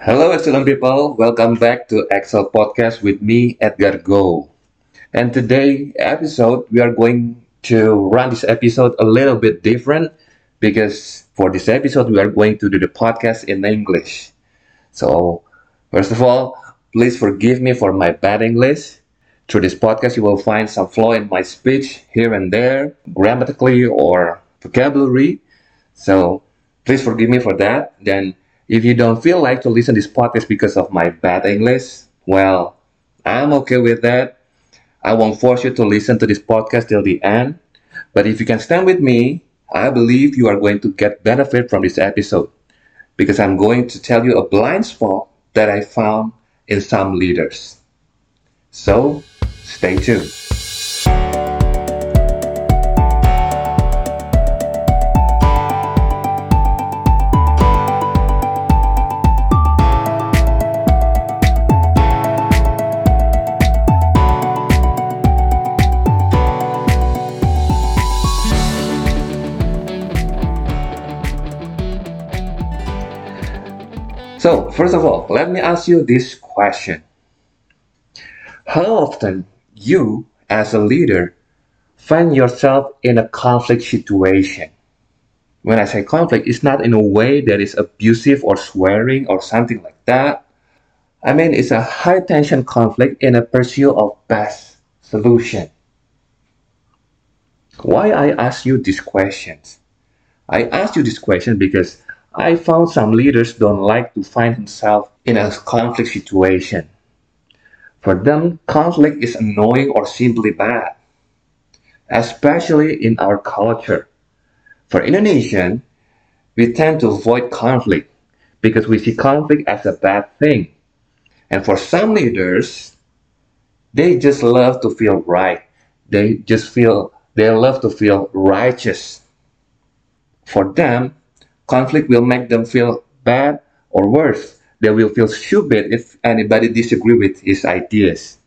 Hello, excellent people. Welcome back to Excel Podcast with me, Edgar Go. And today episode, we are going to run this episode a little bit different because for this episode, we are going to do the podcast in English. So, first of all, please forgive me for my bad English. Through this podcast, you will find some flaw in my speech here and there, grammatically or vocabulary. So, please forgive me for that. Then if you don't feel like to listen to this podcast because of my bad English, well, I'm okay with that. I won't force you to listen to this podcast till the end. But if you can stand with me, I believe you are going to get benefit from this episode because I'm going to tell you a blind spot that I found in some leaders. So, stay tuned. So, first of all, let me ask you this question. How often you, as a leader, find yourself in a conflict situation? When I say conflict, it's not in a way that is abusive or swearing or something like that. I mean, it's a high tension conflict in a pursuit of best solution. Why I ask you these questions? I ask you this question because I found some leaders don't like to find themselves in a conflict situation. For them, conflict is annoying or simply bad, especially in our culture. For Indonesian, we tend to avoid conflict because we see conflict as a bad thing. And for some leaders, they just love to feel right. They just feel, they love to feel righteous. For them, Conflict will make them feel bad or worse. They will feel stupid if anybody disagree with his ideas.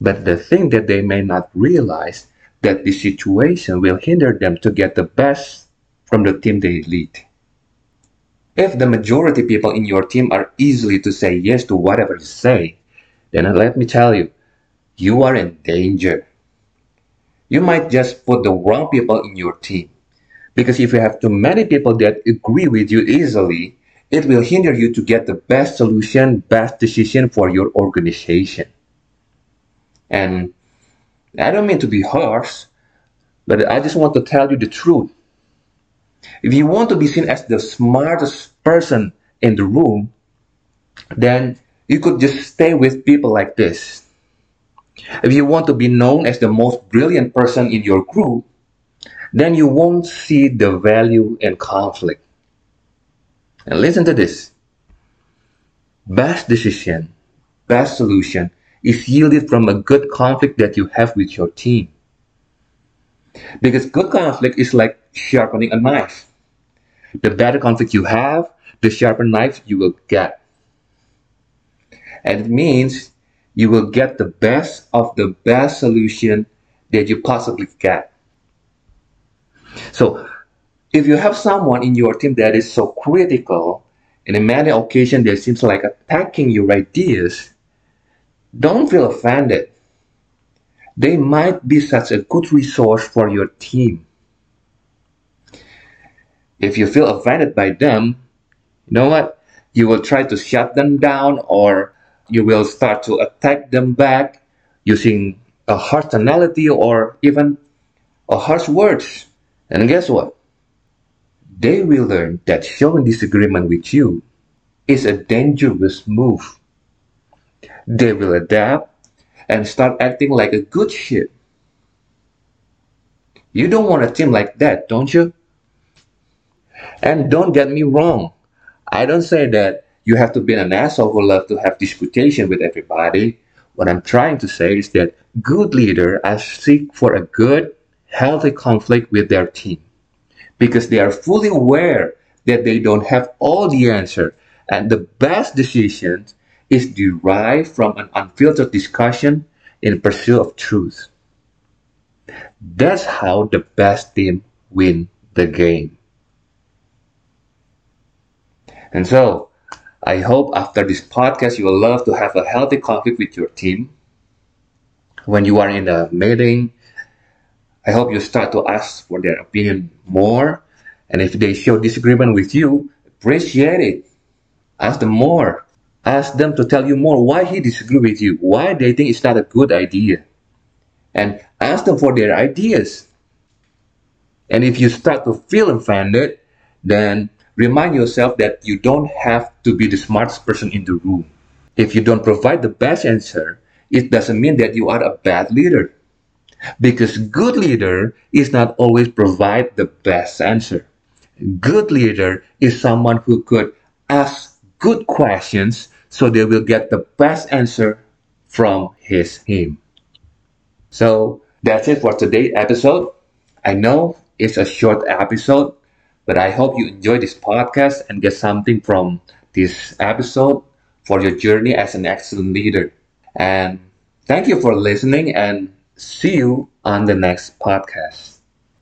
But the thing that they may not realize that the situation will hinder them to get the best from the team they lead. If the majority people in your team are easily to say yes to whatever you say, then let me tell you, you are in danger. You might just put the wrong people in your team. Because if you have too many people that agree with you easily, it will hinder you to get the best solution, best decision for your organization. And I don't mean to be harsh, but I just want to tell you the truth. If you want to be seen as the smartest person in the room, then you could just stay with people like this. If you want to be known as the most brilliant person in your group, then you won't see the value in conflict. And listen to this. Best decision, best solution is yielded from a good conflict that you have with your team. Because good conflict is like sharpening a knife. The better conflict you have, the sharper knife you will get. And it means you will get the best of the best solution that you possibly get. So if you have someone in your team that is so critical, and in many occasions they seems like attacking your ideas, don't feel offended. They might be such a good resource for your team. If you feel offended by them, you know what? You will try to shut them down or you will start to attack them back using a harsh tonality or even a harsh words. And guess what? They will learn that showing disagreement with you is a dangerous move. They will adapt and start acting like a good ship. You don't want a team like that, don't you? And don't get me wrong. I don't say that you have to be an asshole who love to have disputation with everybody. What I'm trying to say is that good leader leaders seek for a good healthy conflict with their team because they are fully aware that they don't have all the answer and the best decision is derived from an unfiltered discussion in pursuit of truth. That's how the best team win the game. And so, I hope after this podcast you will love to have a healthy conflict with your team. When you are in a meeting, I hope you start to ask for their opinion more. And if they show disagreement with you, appreciate it. Ask them more. Ask them to tell you more why he disagree with you, why they think it's not a good idea. And ask them for their ideas. And if you start to feel offended, then remind yourself that you don't have to be the smartest person in the room. If you don't provide the best answer, it doesn't mean that you are a bad leader. Because good leader is not always provide the best answer. Good leader is someone who could ask good questions so they will get the best answer from his him. So that's it for today's episode. I know it's a short episode, but I hope you enjoy this podcast and get something from this episode for your journey as an excellent leader. And thank you for listening and see you on the next podcast.